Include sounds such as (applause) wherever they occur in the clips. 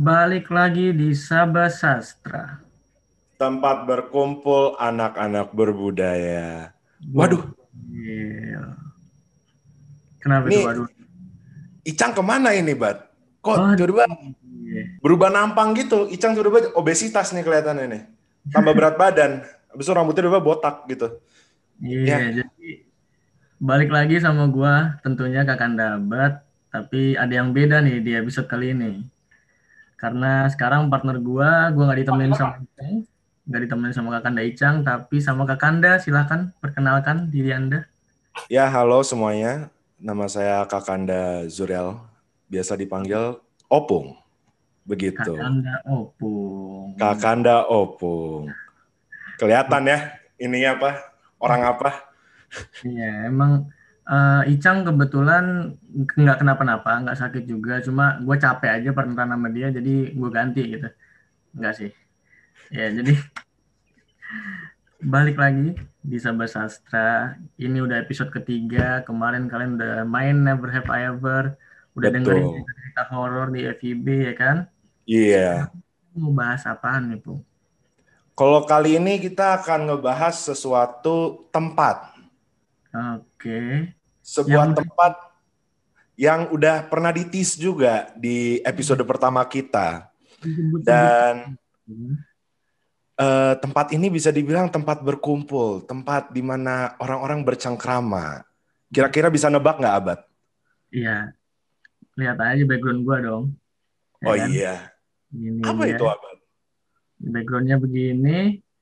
Balik lagi di Sabah Sastra. Tempat berkumpul anak-anak berbudaya. Waduh, Gokil. Kenapa Nih, itu waduh? Icang ke mana ini, Bat? Kok tiba-tiba Iya. berubah nampang gitu? Icang tiba-tiba obesitas nih kelihatannya nih. Tambah berat badan. Habis itu rambutnya tiba-tiba botak gitu. Iya, jadi balik lagi sama gua tentunya Kakanda Abad, tapi ada yang beda nih di episode kali ini. Karena sekarang partner gua, gua nggak ditemenin sama Icang, nggak ditemenin sama Kakanda Icang, tapi sama Kakanda. Silahkan perkenalkan diri Anda. Ya, halo semuanya. Nama saya Kakanda Zuriel. Biasa dipanggil Opung. Begitu. Kakanda Opung. Kakanda Opung. Kelihatan ya ininya apa? Orang apa? Iya, emang eh, Icang kebetulan nggak kenapa-napa, nggak sakit juga, cuma gue capek aja partneran sama dia, jadi gue ganti gitu. Enggak sih. Ya, jadi balik lagi di Sabah Sastra. Ini udah episode ketiga. Kemarin kalian udah main Never Have I Ever, udah Betul. dengerin cerita horor di FIB ya kan? Iya. Mau bahas apaan nih, Pung? Kalau kali ini kita akan ngebahas sesuatu tempat. Oke. Sebuah Yang- tempat yang udah pernah ditis juga di episode pertama kita. Dan eh, tempat ini bisa dibilang tempat berkumpul, tempat di mana orang-orang bercengkrama. Kira-kira bisa nebak nggak, Abad? Iya. Lihat aja background gua dong. Ya Oh kan? iya. Ini Apa dia. itu, Abad? Backgroundnya begini.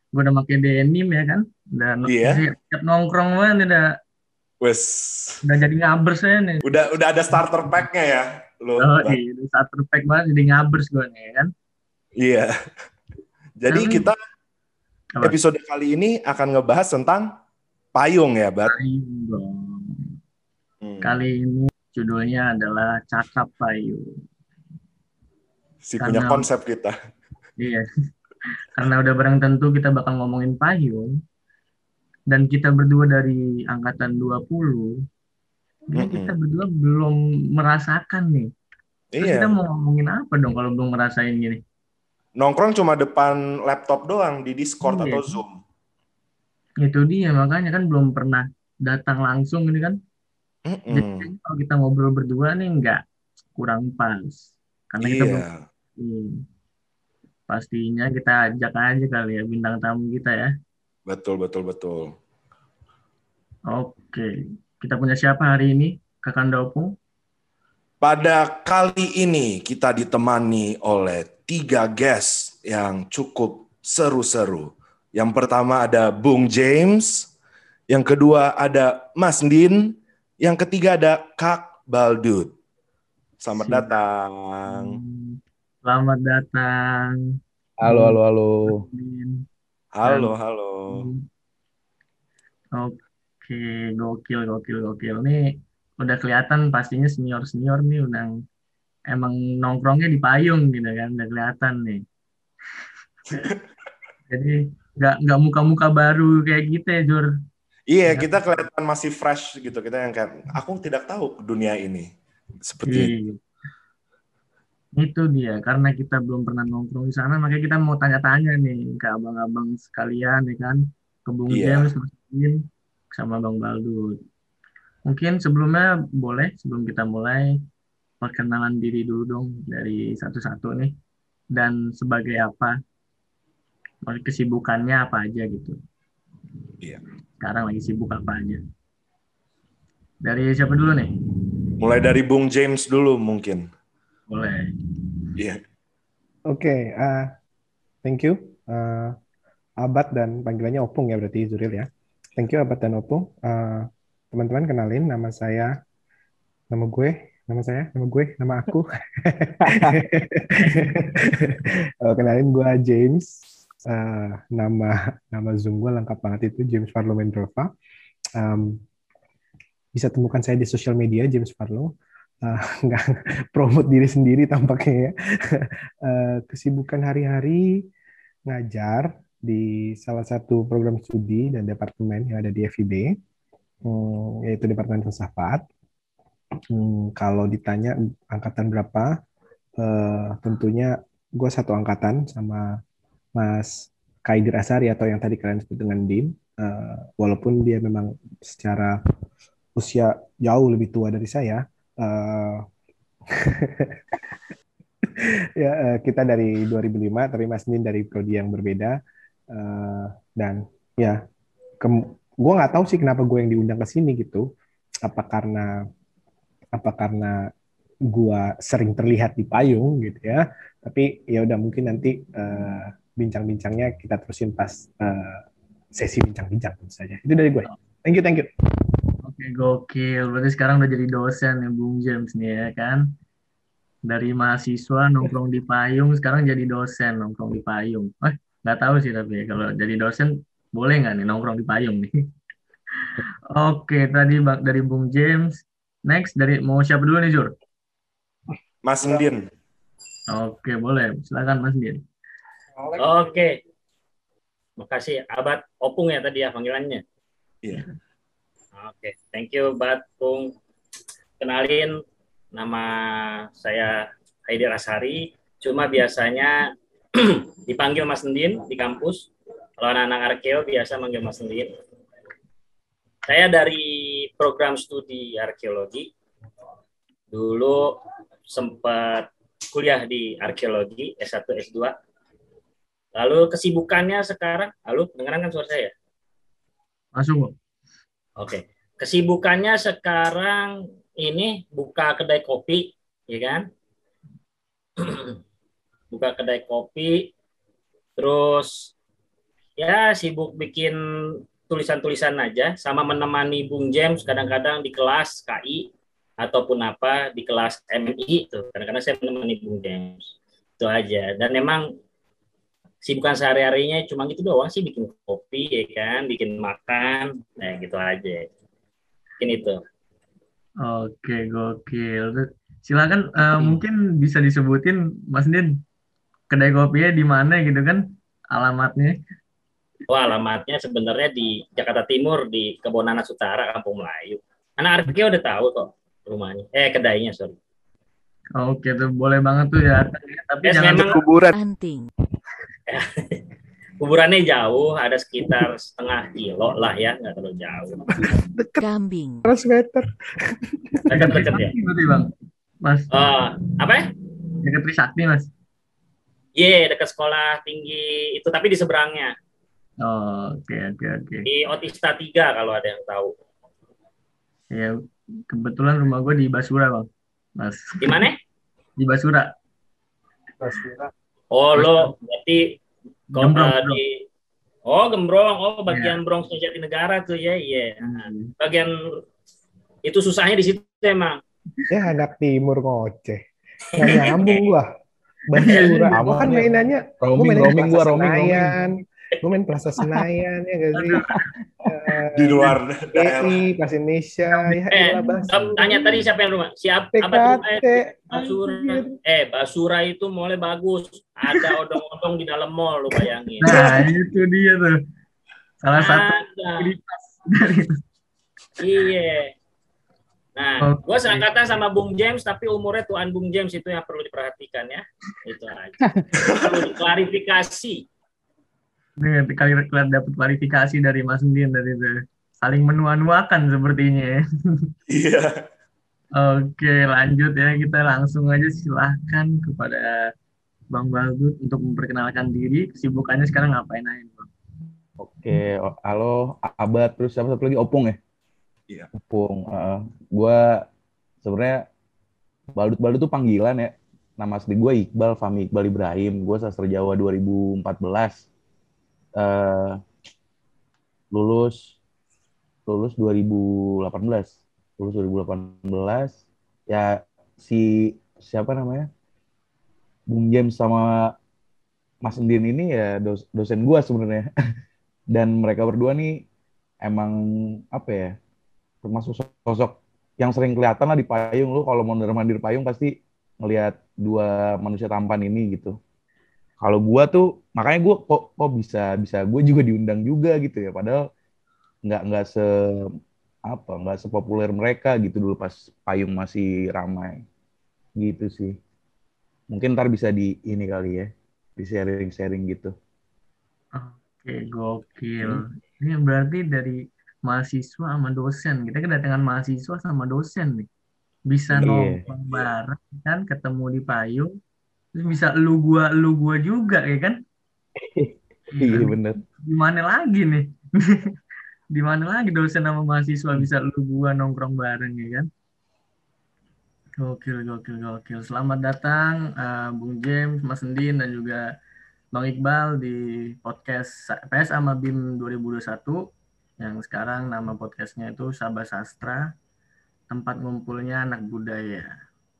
Gue udah pakai denim ya kan. Dan Iya. siap nongkrong banget udah Wes. udah jadi ngabers saya nih. Udah udah ada starter pack-nya ya, lo. Oh iya, saat perfect banget jadi ngabers gue nih ya kan. Iya. Jadi kita Apa? episode kali ini akan ngebahas tentang payung ya, Bat. Payung dong. Hmm. Kali ini judulnya adalah Cakap Payung. Si punya Karena- konsep kita. Iya. (laughs) Karena udah barang tentu kita bakal ngomongin payung. Dan kita berdua dari angkatan 20. Ini Mm-mm. kita berdua belum merasakan nih. Terus Iya. kita mau ngomongin apa dong kalau belum ngerasain gini? Nongkrong cuma depan laptop doang di Discord Iya. atau Zoom. Itu dia makanya kan belum pernah datang langsung ini kan. Jadi Mm-mm. kayaknya kalau kita ngobrol berdua nih nggak kurang pas. Karena kita belum Iya. Hmm. Pastinya kita ajak aja kali ya bintang tamu kita ya. Betul, betul, betul. Oke, kita punya siapa hari ini? Kakanda Opung? Pada kali ini kita ditemani oleh tiga guest yang cukup seru-seru. Yang pertama ada Bung James, yang kedua ada Mas Din, yang ketiga ada Kak Baldut. Selamat Siap. datang. Hmm, Selamat datang. Halo, halo, halo. Min. Halo, halo. Oke, gokil, gokil, gokil. Nih udah kelihatan pastinya senior-senior nih udah emang nongkrongnya di payung gitu kan, udah kelihatan nih. (laughs) Jadi nggak nggak muka-muka baru kayak gitu ya, Jur. Iya, kita kelihatan masih fresh gitu. Kita yang kayak, aku tidak tahu dunia ini. Seperti itu. Iya. Itu dia, karena kita belum pernah nongkrong di sana, makanya kita mau tanya-tanya nih ke abang-abang sekalian, ya kan? Ke Bung Iya. James, Mas sama Bang Baldut. Mungkin sebelumnya boleh, sebelum kita mulai, perkenalan diri dulu dong dari satu-satu nih. Dan sebagai apa? Kesibukannya apa aja gitu. Iya. Sekarang lagi sibuk apa aja. Dari siapa dulu nih? Mulai dari Bung James dulu mungkin. Boleh. Iya. Oke, eh, thank you. Eh, Abad dan panggilannya Opung ya berarti Zuril ya. Thank you Abad dan Opung. Eh, teman-teman kenalin nama saya, nama gue, nama saya, nama gue, nama aku. (laughs) Eh, kenalin gue James. Eh, nama nama Zoom gue lengkap banget itu James Farlow Mendrova. Em, bisa temukan saya di sosial media James Farlow. Eh, (laughs) nggak promote diri sendiri tampaknya ya. (laughs) Eh, kesibukan hari-hari ngajar di salah satu program studi dan departemen yang ada di FIB, hmm, yaitu Departemen Filsafat. Hmm, kalau ditanya angkatan berapa, eh, tentunya gue satu angkatan sama Mas Kaidir Asari atau yang tadi kalian sebut dengan Dim. Uh, walaupun dia memang secara usia jauh lebih tua dari saya. Uh, (laughs) ya uh, kita dari 2005, tapi Mas Dim dari prodi yang berbeda. Uh, dan ya, gue nggak tahu sih kenapa gue yang diundang ke sini gitu. Apa karena apa karena gua sering terlihat di payung gitu ya. Tapi ya udah mungkin nanti uh, bincang-bincangnya kita terusin pas uh, sesi bincang-bincang tentu saja. Itu dari gue. Thank you, thank you. Oke, gokil. Berarti sekarang udah jadi dosen ya Bung James nih ya kan? Dari mahasiswa nongkrong di payung, sekarang jadi dosen nongkrong di payung. Eh, nggak tahu sih tapi ya, kalau jadi dosen boleh nggak nih nongkrong di payung nih? (laughs) Oke, tadi dari Bung James. Next dari mau siapa dulu nih Jur? Mas Ndin. Oke, boleh. Silakan Mas Ndin. Oke. Makasih. Abad Opung ya tadi ya panggilannya. Iya. Oke, thank you Bat Pung. Kenalin nama saya Haidir Asari. Cuma biasanya (clears throat) dipanggil Mas Ndin di kampus. Kalau anak-anak arkeo biasa manggil Mas Ndin. Saya dari program studi arkeologi. Dulu sempat kuliah di arkeologi S1 S2. Lalu kesibukannya sekarang, halo dengeran kan suara saya? Masuk. Oke. Kesibukannya sekarang ini buka kedai kopi, ya kan? (clears throat) buka kedai kopi, terus ya sibuk bikin tulisan-tulisan aja, sama menemani Bung James kadang-kadang di kelas KI ataupun apa di kelas MI itu kadang-kadang saya menemani Bung James itu aja dan memang sibukan sehari-harinya cuma gitu doang sih bikin kopi ya kan bikin makan nah gitu aja mungkin itu oke gokil silakan uh, hmm. mungkin bisa disebutin Mas Din kedai kopinya di mana gitu kan alamatnya Oh, alamatnya sebenarnya di Jakarta Timur di Kebonanas Utara, Kampung Melayu. Anak Arke udah tahu kok rumahnya. Eh, kedainya, sorry. Oke, tuh boleh banget tuh ya. Tapi yes, jangan memang kuburan. Anting. (laughs) Kuburannya jauh, ada sekitar setengah kilo lah ya, nggak terlalu jauh. Dekat. Kambing. 100 meter. Dekat-dekat ya. Berarti bang, Mas. Oh, apa ya? Dekat Trisakti, Mas. Iya, yeah, dekat sekolah tinggi itu, tapi di seberangnya. Oh, oke, okay, oke, okay, oke. Okay. Di Otista 3 kalau ada yang tahu. Ya, kebetulan rumah gue di Basura bang mas di mana di Basura Basura oh lo berarti gembrong, uh, di oh gembrong. Oh bagian yeah. Bronx Jatinegara tuh ya iya. Yeah. hmm. bagian itu susahnya di situ emang? Ya anak timur ngoceh. Nggak nyambung gua Basura, aku kan mainannya, roaming, roaming gua roaming, roaming. Gue main Plaza Senayan ya gak sih di luar daerah. Plaza Indonesia ya eh, tanya tadi siapa yang rumah? Siapa? Apa eh, Basura. eh Basura itu mulai bagus. Ada odong-odong di dalam mall lu bayangin. Nah itu dia tuh. Salah satu iya. Nah, okay. gue seangkatan sama Bung James, tapi umurnya tuan Bung James itu yang perlu diperhatikan ya. Itu aja. (laughs) perlu diklarifikasi. Nih, kali dapat klarifikasi dari Mas Ndin dari itu. Saling menua-nuakan sepertinya ya. Iya. Oke, lanjut ya. Kita langsung aja silahkan kepada Bang Bagut untuk memperkenalkan diri. Kesibukannya sekarang ngapain aja, Bang? Oke, halo Abad, terus siapa satu lagi Opung ya? Iya. Opung. Uh, gue sebenarnya Balut-Balut tuh panggilan ya. Nama asli gue Iqbal Fahmi Iqbal Ibrahim. Gue sastra Jawa 2014 uh, lulus lulus 2018 lulus 2018 ya si siapa namanya? Bung James sama Mas Endin ini ya dos, dosen gua sebenarnya. (laughs) Dan mereka berdua nih emang apa ya termasuk sosok yang sering kelihatan lah di payung. Lu kalau mondar mandir payung pasti ngelihat dua manusia tampan ini gitu kalau gue tuh makanya gue kok kok bisa bisa gue juga diundang juga gitu ya padahal nggak nggak se apa nggak sepopuler mereka gitu dulu pas payung masih ramai gitu sih Mungkin ntar bisa di ini kali ya, di sharing-sharing gitu. Oke, gokil. Ini berarti dari mahasiswa sama dosen. Kita kedatangan mahasiswa sama dosen nih. Bisa Iya. nongkrong bareng kan, ketemu di payung. Bisa lu gua lu gua juga ya kan? (laughs) Iya bener. Di mana lagi nih? (laughs) Di mana lagi dosen sama mahasiswa bisa lu gua nongkrong bareng ya kan? Gokil, gokil, gokil. Selamat datang eh, Bung James, Mas Endin dan juga Bang Iqbal di podcast PS sama BIM 2021 yang sekarang nama podcastnya itu Sabah Sastra, tempat ngumpulnya anak budaya.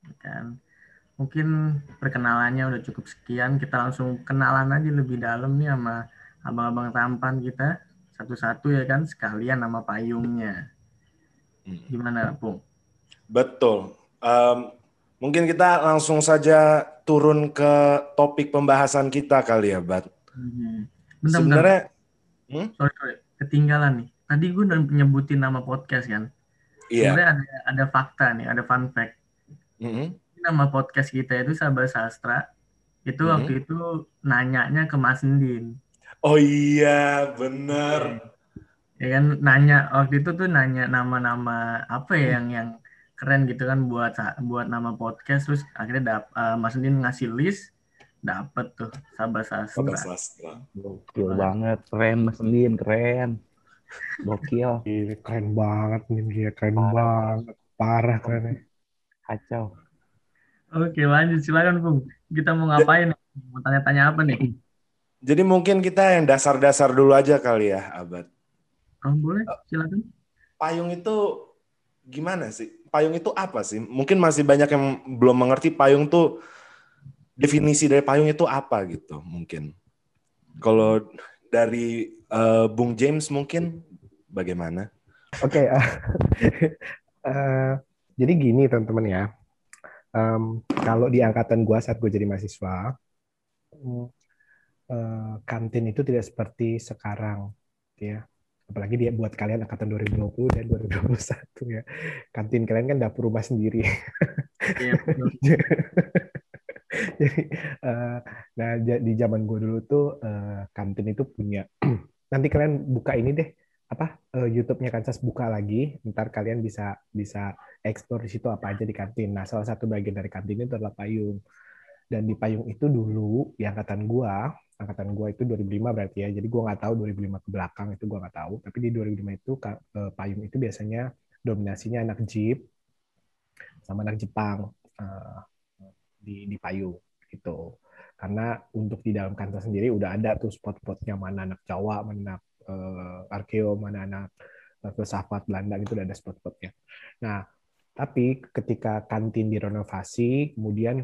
Ya Kan? Mungkin perkenalannya udah cukup sekian, kita langsung kenalan aja lebih dalam nih sama abang-abang tampan kita satu-satu ya kan, sekalian nama payungnya. Hmm. Gimana, Pung? Betul. Em, mungkin kita langsung saja turun ke topik pembahasan kita kali ya, Bat. Hmm. Bentar, bentar. Sebenarnya, sorry, sorry. ketinggalan nih. Tadi gue udah nyebutin nama podcast kan. iya. Sebenarnya ada ada fakta nih, ada fun fact. Mm-mm. Nama podcast kita itu Sabah Sastra. Itu Hmm. waktu itu nanyanya ke Mas Ndin. Oh iya, bener. Ya kan nanya waktu itu tuh nanya nama-nama apa ya yang yang keren gitu kan buat buat nama podcast terus akhirnya dap, eh, Mas Ndin ngasih list dapet tuh Sabah Sabah Sastra. Sastra. Gokil banget, keren Mas Ndin, keren. Gokil, Gila, keren banget nih dia, keren Parah. banget. Parah kerennya. kacau. Oke lanjut silakan Bung. Kita mau ngapain? Mau tanya-tanya apa nih? Jadi mungkin kita yang dasar-dasar dulu aja kali ya, Abad. Oh, boleh silakan. Payung itu gimana sih? Payung itu apa sih? Mungkin masih banyak yang belum mengerti payung tuh definisi dari payung itu apa gitu mungkin. Kalau dari eh, Bung James mungkin bagaimana? Oke, eh, (laughs) eh, jadi gini teman-teman ya. Em, kalau di angkatan gua saat gue jadi mahasiswa, eh, kantin itu tidak seperti sekarang, ya. Apalagi dia buat kalian angkatan 2020 dan 2021 ya. Kantin kalian kan dapur rumah sendiri. Betul. (laughs) Jadi, eh, nah di zaman gue dulu tuh eh, kantin itu punya. (clears throat) Nanti kalian buka ini deh, apa eh, YouTube-nya Kansas buka lagi. Ntar kalian bisa bisa explore di situ apa aja di kantin. Nah, salah satu bagian dari kantin itu adalah payung. Dan di payung itu dulu, di angkatan gua, angkatan gua itu 2005 berarti ya. Jadi gua nggak tahu 2005 ke belakang itu gua nggak tahu. Tapi di 2005 itu eh, payung itu biasanya dominasinya anak Jeep sama anak Jepang eh, di di payung gitu. Karena untuk di dalam kantor sendiri udah ada tuh spot-spotnya mana anak Jawa, mana anak eh, Arkeo, mana anak eh, filsafat Belanda gitu udah ada spot-spotnya. Nah, tapi ketika kantin direnovasi, kemudian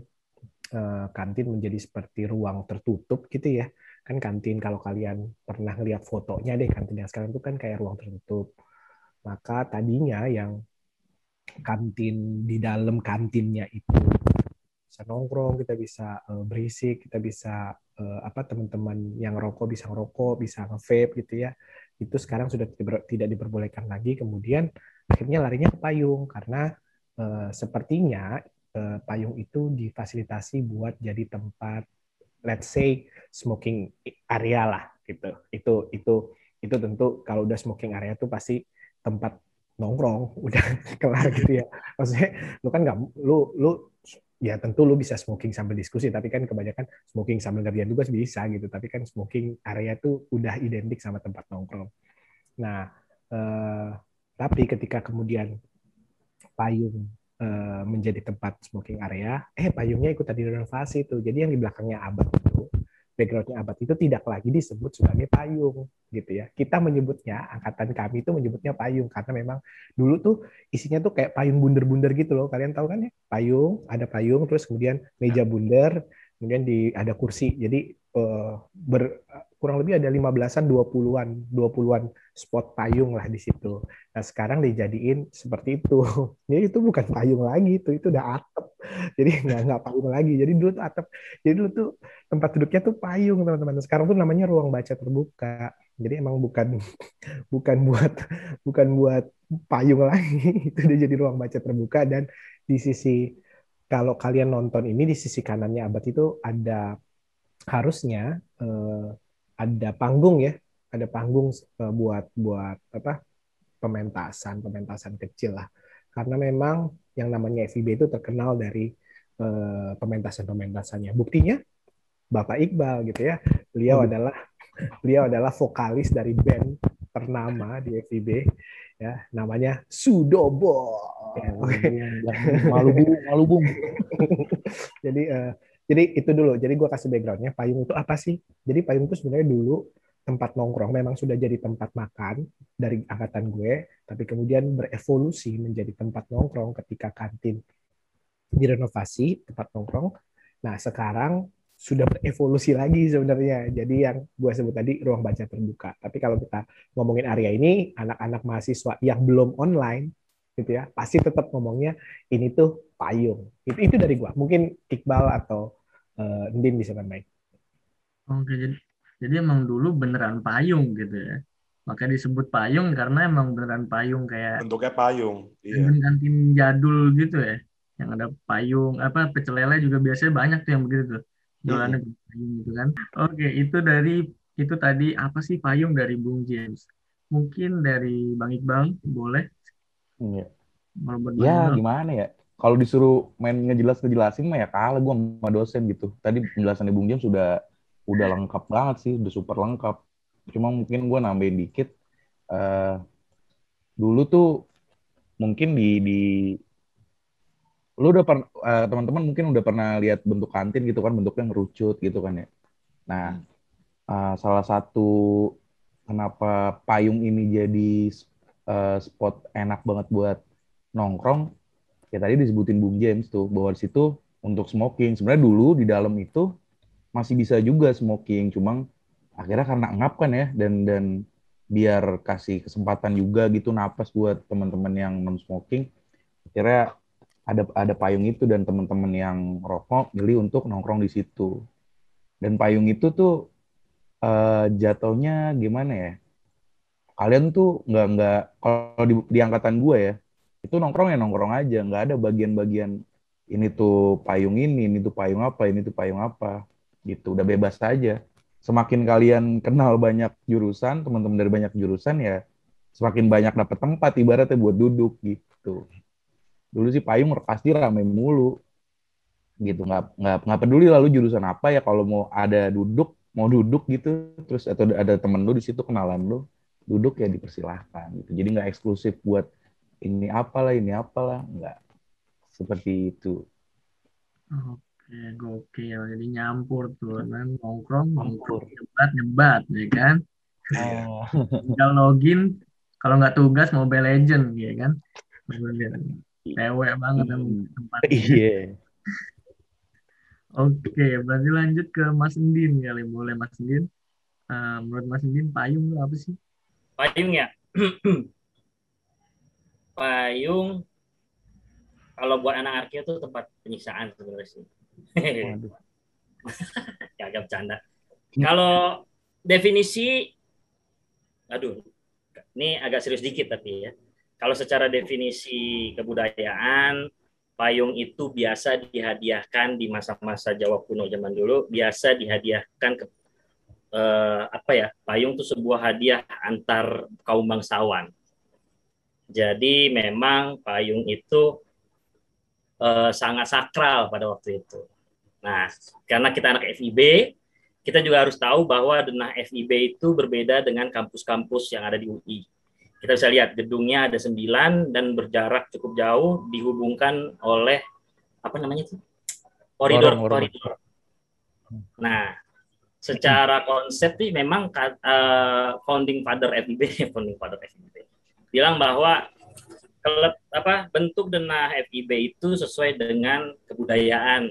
eh, kantin menjadi seperti ruang tertutup gitu ya. Kan kantin kalau kalian pernah lihat fotonya deh kantin yang sekarang itu kan kayak ruang tertutup. Maka tadinya yang kantin di dalam kantinnya itu bisa nongkrong, kita bisa eh, berisik, kita bisa eh, apa teman-teman yang rokok bisa ngerokok, bisa nge-vape gitu ya. Itu sekarang sudah tidak diperbolehkan lagi. Kemudian akhirnya larinya ke payung karena eh, sepertinya eh, payung itu difasilitasi buat jadi tempat let's say smoking area lah gitu. Itu itu itu tentu kalau udah smoking area itu pasti tempat nongkrong (laughs) udah kelar gitu ya. Maksudnya lu kan nggak lu lu ya tentu lu bisa smoking sambil diskusi tapi kan kebanyakan smoking sambil ngerjain tugas bisa gitu tapi kan smoking area itu udah identik sama tempat nongkrong. Nah, eh, tapi ketika kemudian payung eh, menjadi tempat smoking area, eh payungnya ikut tadi renovasi tuh. Jadi yang di belakangnya abad itu, backgroundnya abad itu tidak lagi disebut sebagai payung gitu ya. Kita menyebutnya, angkatan kami itu menyebutnya payung karena memang dulu tuh isinya tuh kayak payung bundar-bundar gitu loh. Kalian tahu kan ya? Payung, ada payung, terus kemudian meja bundar, kemudian di ada kursi. Jadi eh, ber, kurang lebih ada 15-an, 20-an, 20-an spot payung lah di situ. Nah, sekarang dijadiin seperti itu. (laughs) Jadi itu bukan payung lagi, itu itu udah atap. (laughs) Jadi nggak nggak payung lagi. Jadi dulu tuh atap. Jadi dulu tuh tempat duduknya tuh payung, teman-teman. Sekarang tuh namanya ruang baca terbuka. Jadi emang bukan (laughs) bukan buat bukan buat payung lagi. Itu udah jadi ruang baca terbuka dan di sisi kalau kalian nonton ini di sisi kanannya Abad itu ada harusnya eh, ada panggung ya, ada panggung eh, buat buat apa pementasan pementasan kecil lah. Karena memang yang namanya FIB itu terkenal dari eh, pementasan-pementasannya. Buktinya Bapak Iqbal gitu ya, beliau Hmm. adalah beliau adalah vokalis dari band ternama di FIB ya, namanya Sudobo. Ya, oke. malu bung, malu bung. (laughs) jadi eh, jadi itu dulu. Jadi gue kasih backgroundnya. Payung itu apa sih? Jadi payung itu sebenarnya dulu tempat nongkrong. Memang sudah jadi tempat makan dari angkatan gue, tapi kemudian berevolusi menjadi tempat nongkrong ketika kantin direnovasi tempat nongkrong. Nah sekarang sudah berevolusi lagi sebenarnya. Jadi yang gue sebut tadi ruang baca terbuka. Tapi kalau kita ngomongin area ini, anak-anak mahasiswa yang belum online gitu ya, pasti tetap ngomongnya ini tuh payung. Itu itu dari gua. Mungkin Iqbal atau eh, Ndin bisa nambahin. Oke, jadi, jadi emang dulu beneran payung gitu ya. Makanya disebut payung karena emang beneran payung kayak Bentuknya payung. Iya. kantin-kantin jadul gitu ya. Yang ada payung, apa pecel lele juga biasanya banyak tuh yang begitu tuh. Jualannya payung gitu kan. Oke, itu dari itu tadi apa sih payung dari Bung James? Mungkin dari Bang Iqbal boleh Iya. Ya gimana ya? Kalau disuruh main ngejelas ngejelasin mah ya kalah gue sama dosen gitu. Tadi penjelasan Bung James sudah udah lengkap banget sih, udah super lengkap. Cuma mungkin gue nambahin dikit. eh dulu tuh mungkin di di lu udah pernah teman-teman mungkin udah pernah lihat bentuk kantin gitu kan bentuknya ngerucut gitu kan ya. Nah, eh, salah satu kenapa payung ini jadi eh, spot enak banget buat nongkrong ya tadi disebutin Bung James tuh bahwa di situ untuk smoking sebenarnya dulu di dalam itu masih bisa juga smoking cuma akhirnya karena ngap kan ya dan dan biar kasih kesempatan juga gitu napas buat teman-teman yang non smoking akhirnya ada ada payung itu dan teman-teman yang rokok milih untuk nongkrong di situ. Dan payung itu tuh eh, jatuhnya gimana ya? Kalian tuh nggak nggak kalau di, di angkatan gue ya itu nongkrong ya nongkrong aja nggak ada bagian-bagian ini tuh payung ini ini tuh payung apa ini tuh payung apa gitu. Udah bebas aja. Semakin kalian kenal banyak jurusan teman-teman dari banyak jurusan ya semakin banyak dapat tempat ibaratnya buat duduk gitu. Dulu sih payung pasti rame mulu gitu. Nggak nggak nggak peduli lalu jurusan apa ya kalau mau ada duduk mau duduk gitu terus atau ada temen lu di situ kenalan lu duduk ya dipersilahkan gitu. Jadi nggak eksklusif buat ini apalah ini apalah nggak seperti itu Oke, gokil. Jadi nyampur tuh, kan nongkrong, Nyampur. nongkrong, nyebat, nyebat, ya kan? Ah, Tinggal login, kalau nggak tugas Mobile Legend, ya kan? Bener. Lewe banget emang tempatnya. iya Oke, berarti lanjut ke Mas Endin kali. Boleh Mas Endin? Eh, menurut Mas Endin, payung itu apa sih? Payung ya. (clears throat) Payung kalau buat anak arke itu tempat penyiksaan sebenarnya sih. (laughs) Agak bercanda. Kalau definisi, aduh, ini agak serius dikit tapi ya. Kalau secara definisi kebudayaan, payung itu biasa dihadiahkan di masa-masa Jawa kuno zaman dulu, biasa dihadiahkan ke eh, apa ya? Payung itu sebuah hadiah antar kaum bangsawan. Jadi memang payung itu eh, sangat sakral pada waktu itu. Nah, karena kita anak FIB, kita juga harus tahu bahwa denah FIB itu berbeda dengan kampus-kampus yang ada di UI. Kita bisa lihat gedungnya ada sembilan dan berjarak cukup jauh dihubungkan oleh apa namanya itu koridor Lorong, lorong. koridor. Nah, secara konsep sih memang eh, founding father FIB, (laughs) founding father FIB bilang bahwa kelep, apa bentuk denah FIB itu sesuai dengan kebudayaan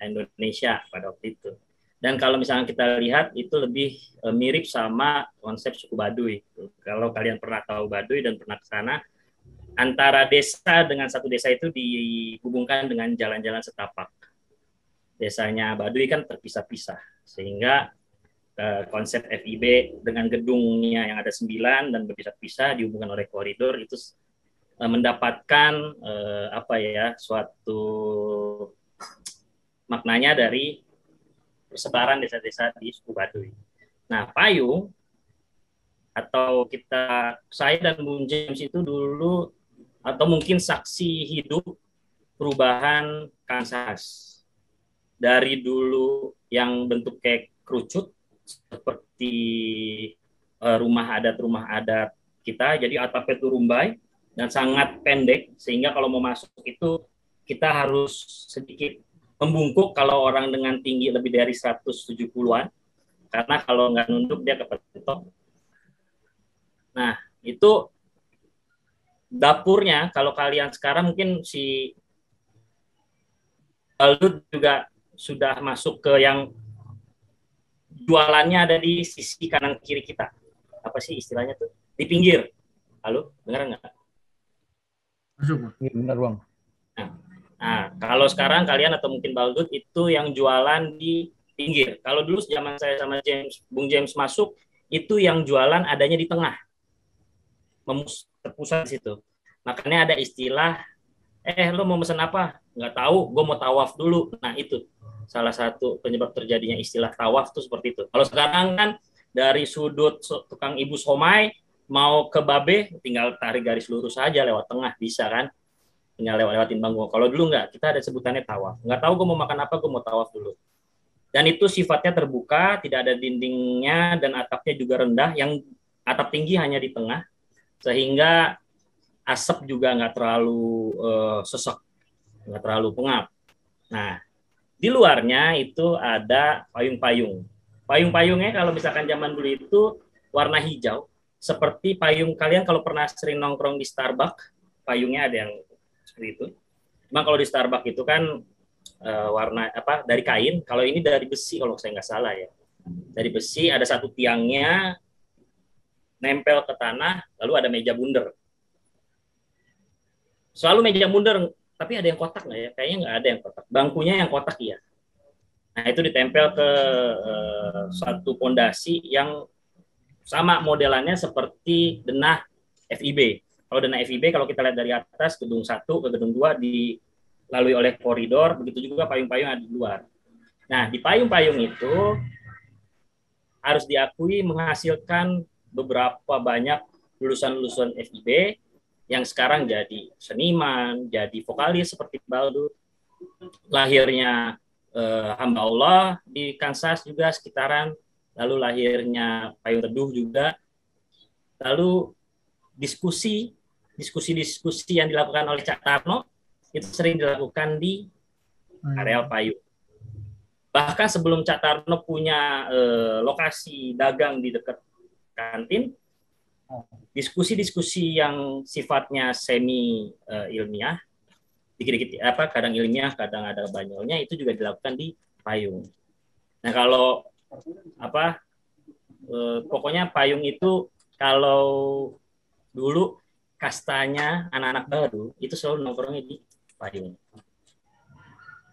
Indonesia pada waktu itu. Dan kalau misalnya kita lihat itu lebih eh, mirip sama konsep suku Baduy. Kalau kalian pernah tahu Baduy dan pernah ke sana, antara desa dengan satu desa itu dihubungkan dengan jalan-jalan setapak. Desanya Baduy kan terpisah-pisah, sehingga eh, konsep FIB dengan gedungnya yang ada sembilan dan berpisah-pisah dihubungkan oleh koridor itu eh, mendapatkan eh, apa ya suatu maknanya dari persebaran desa-desa di suku Baduy. Nah, payung atau kita saya dan Bung James itu dulu atau mungkin saksi hidup perubahan Kansas dari dulu yang bentuk kayak kerucut seperti uh, rumah adat rumah adat kita jadi atapnya itu rumbai dan sangat pendek sehingga kalau mau masuk itu kita harus sedikit membungkuk kalau orang dengan tinggi lebih dari 170-an karena kalau nggak nunduk dia kepetok. Nah, itu dapurnya kalau kalian sekarang mungkin si Balut juga sudah masuk ke yang jualannya ada di sisi kanan kiri kita. Apa sih istilahnya tuh? Di pinggir. Halo, dengar nggak? Masuk, Iya, benar, Bang. Nah, nah, kalau sekarang kalian atau mungkin Baldut itu yang jualan di pinggir. Kalau dulu zaman saya sama James, Bung James masuk, itu yang jualan adanya di tengah. Memus terpusat di situ. Makanya ada istilah, eh lo mau pesan apa? Nggak tahu, gue mau tawaf dulu. Nah itu salah satu penyebab terjadinya istilah tawaf itu seperti itu. Kalau sekarang kan dari sudut tukang ibu somai mau ke babe tinggal tarik garis lurus saja lewat tengah bisa kan? Tinggal lewat lewatin bangku kalau dulu nggak kita ada sebutannya tawaf. Nggak tahu gue mau makan apa gue mau tawaf dulu. Dan itu sifatnya terbuka tidak ada dindingnya dan atapnya juga rendah. Yang atap tinggi hanya di tengah sehingga asap juga nggak terlalu uh, sesek nggak terlalu pengap. Nah di luarnya itu ada payung-payung. Payung-payungnya kalau misalkan zaman dulu itu warna hijau, seperti payung kalian kalau pernah sering nongkrong di Starbucks, payungnya ada yang seperti itu. Cuma kalau di Starbucks itu kan e, warna apa dari kain, kalau ini dari besi kalau saya nggak salah ya. Dari besi ada satu tiangnya nempel ke tanah, lalu ada meja bundar. Selalu meja bundar tapi ada yang kotak nggak ya? Kayaknya nggak ada yang kotak. Bangkunya yang kotak ya. Nah itu ditempel ke uh, satu pondasi yang sama modelannya seperti denah FIB. Kalau denah FIB kalau kita lihat dari atas gedung satu ke gedung dua dilalui oleh koridor, begitu juga payung-payung ada di luar. Nah di payung-payung itu harus diakui menghasilkan beberapa banyak lulusan-lulusan FIB yang sekarang jadi seniman, jadi vokalis seperti Baldu. Lahirnya eh, hamba Allah di Kansas juga sekitaran, lalu lahirnya Payung Teduh juga. Lalu diskusi, diskusi-diskusi yang dilakukan oleh Cak Tarno itu sering dilakukan di areal Payung. Bahkan sebelum Cak Tarno punya eh, lokasi dagang di dekat kantin, diskusi-diskusi yang sifatnya semi uh, ilmiah, dikit-dikit apa kadang ilmiah, kadang ada banyolnya itu juga dilakukan di payung. Nah kalau apa uh, pokoknya payung itu kalau dulu kastanya anak-anak baru itu selalu nongkrongnya di payung.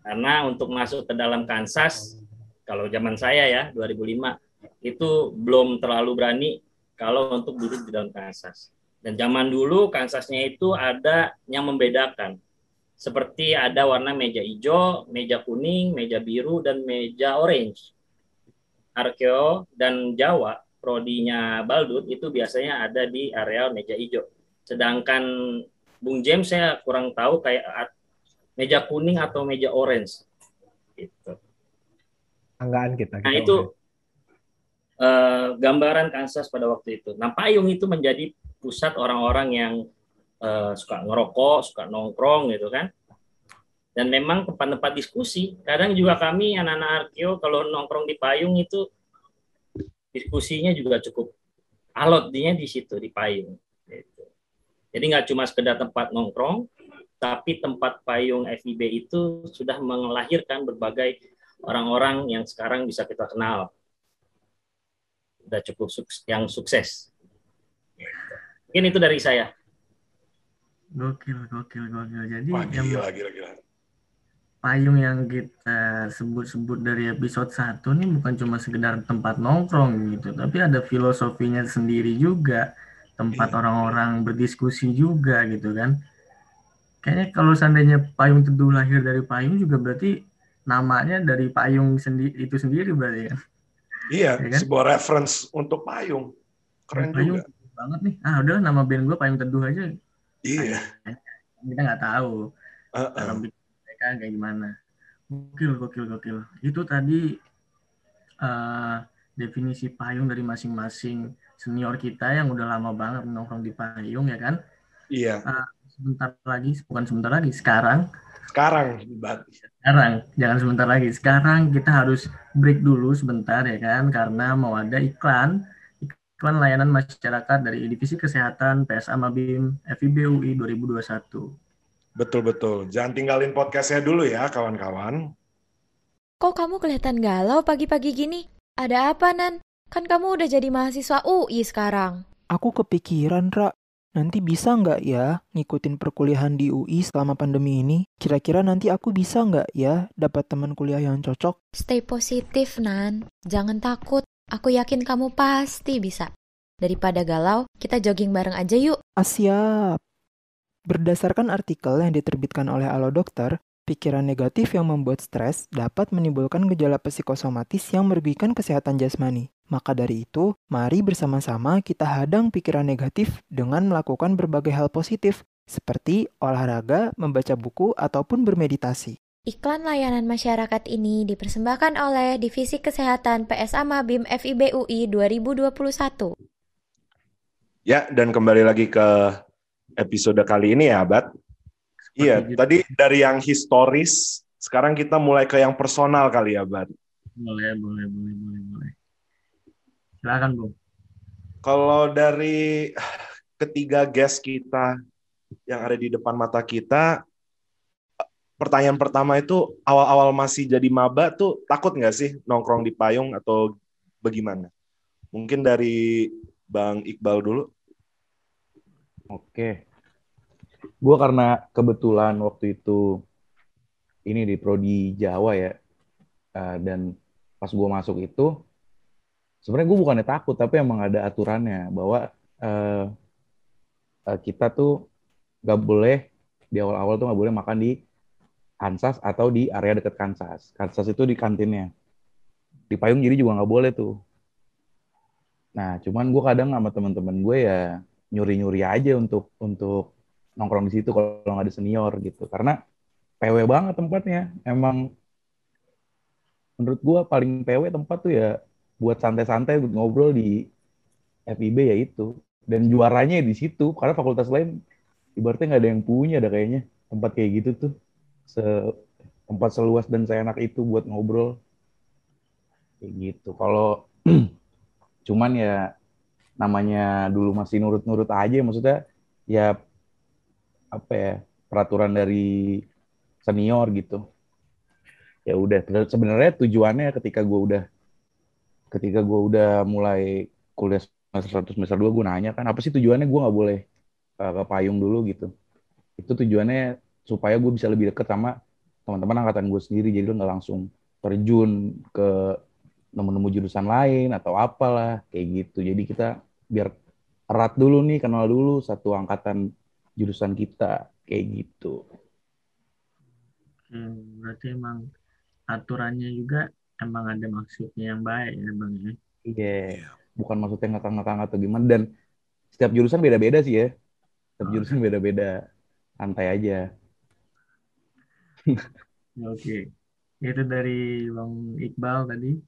Karena untuk masuk ke dalam Kansas kalau zaman saya ya 2005 itu belum terlalu berani kalau untuk duduk di dalam Kansas. Dan zaman dulu Kansasnya itu ada yang membedakan. Seperti ada warna meja hijau, meja kuning, meja biru, dan meja orange. Arkeo dan Jawa, prodinya Baldut, itu biasanya ada di area meja hijau. Sedangkan Bung James saya kurang tahu kayak meja kuning atau meja orange. Gitu. Anggaan kita. Nah itu uh, gambaran Kansas pada waktu itu. Nah, payung itu menjadi pusat orang-orang yang uh, suka ngerokok, suka nongkrong gitu kan. Dan memang tempat-tempat diskusi. Kadang juga kami anak-anak arkeo kalau nongkrong di payung itu diskusinya juga cukup alot dia di situ di payung. Gitu. Jadi nggak cuma sekedar tempat nongkrong, tapi tempat payung FIB itu sudah melahirkan berbagai orang-orang yang sekarang bisa kita kenal udah cukup sukses, yang sukses. Mungkin itu dari saya. Gokil, gokil, gokil. Jadi Wah, yang gila, gila, gila. payung yang kita sebut-sebut dari episode 1 ini bukan cuma sekedar tempat nongkrong gitu, tapi ada filosofinya sendiri juga tempat Iya. orang-orang berdiskusi juga gitu kan. Kayaknya kalau seandainya payung teduh lahir dari payung juga berarti namanya dari payung sendiri itu sendiri berarti kan. Iya, Ya kan? sebuah reference untuk payung. Keren payung juga. banget nih. Ah udah nama band gue payung teduh aja. Iya. Kita nggak tahu Uh-uh. dalam pikiran mereka kayak gimana. Gokil, gokil, gokil. Itu tadi eh, definisi payung dari masing-masing senior kita yang udah lama banget nongkrong di payung ya kan. Iya. Sebentar lagi, bukan sebentar lagi, sekarang Sekarang. Sekarang, jangan sebentar lagi. Sekarang kita harus break dulu sebentar ya kan, karena mau ada iklan, iklan layanan masyarakat dari Divisi Kesehatan PSA Mabim FIB UI 2021. Betul-betul. Jangan tinggalin podcastnya dulu ya, kawan-kawan. Kok kamu kelihatan galau pagi-pagi gini? Ada apa, Nan? Kan kamu udah jadi mahasiswa UI sekarang. Aku kepikiran, Ra. Nanti bisa nggak ya ngikutin perkuliahan di UI selama pandemi ini? Kira-kira nanti aku bisa nggak ya dapat teman kuliah yang cocok? Stay positif, Nan. Jangan takut. Aku yakin kamu pasti bisa. Daripada galau, kita jogging bareng aja yuk. Ah, siap. Berdasarkan artikel yang diterbitkan oleh Alo Dokter, pikiran negatif yang membuat stres dapat menimbulkan gejala psikosomatis yang merugikan kesehatan jasmani. Maka dari itu, mari bersama-sama kita hadang pikiran negatif dengan melakukan berbagai hal positif, seperti olahraga, membaca buku, ataupun bermeditasi. Iklan layanan masyarakat ini dipersembahkan oleh Divisi Kesehatan PSA Mabim FIB UI 2021. Ya, dan kembali lagi ke episode kali ini ya, Bat. Iya, Seperti itu. tadi dari yang historis, sekarang kita mulai ke yang personal kali ya, Bat. Boleh, boleh, boleh, boleh, boleh. Silakan, Bung. Kalau dari ketiga guest kita yang ada di depan mata kita, pertanyaan pertama itu awal-awal masih jadi maba tuh takut nggak sih nongkrong di payung atau bagaimana? Mungkin dari Bang Iqbal dulu. Oke. Gue karena kebetulan waktu itu ini di prodi Jawa ya, eh, dan pas gue masuk itu sebenarnya gue bukannya takut tapi emang ada aturannya bahwa eh, eh, kita tuh gak boleh di awal-awal tuh gak boleh makan di Kansas atau di area dekat Kansas. Kansas itu di kantinnya. Di payung jadi juga nggak boleh tuh. Nah, cuman gue kadang sama teman-teman gue ya nyuri-nyuri aja untuk untuk nongkrong di situ kalau nggak ada senior gitu. Karena PW banget tempatnya. Emang menurut gue paling PW tempat tuh ya buat santai-santai ngobrol di FIB ya itu. Dan juaranya di situ karena fakultas lain ibaratnya nggak ada yang punya ada kayaknya tempat kayak gitu tuh. Se tempat seluas dan seenak itu buat ngobrol kayak gitu. Kalau (clears throat) cuman ya namanya dulu masih nurut-nurut aja maksudnya ya apa ya peraturan dari senior gitu ya udah sebenarnya tujuannya ketika gue udah ketika gue udah mulai kuliah semester 1 semester 2 gue nanya kan apa sih tujuannya gue nggak boleh uh, ke payung dulu? Gitu. Itu tujuannya supaya gue bisa lebih deket sama teman-teman angkatan gue sendiri jadi lo nggak langsung terjun ke nemu-nemu jurusan lain atau apalah kayak gitu. Jadi kita biar erat dulu nih kenal dulu satu angkatan jurusan kita kayak gitu. Hmm, berarti emang aturannya juga emang ada maksudnya yang baik ya, Bang ya. iya bukan maksudnya ngakak-ngakak atau gimana dan setiap jurusan beda-beda sih ya setiap Oh. jurusan beda-beda santai aja Oke. Itu dari Bang Iqbal tadi.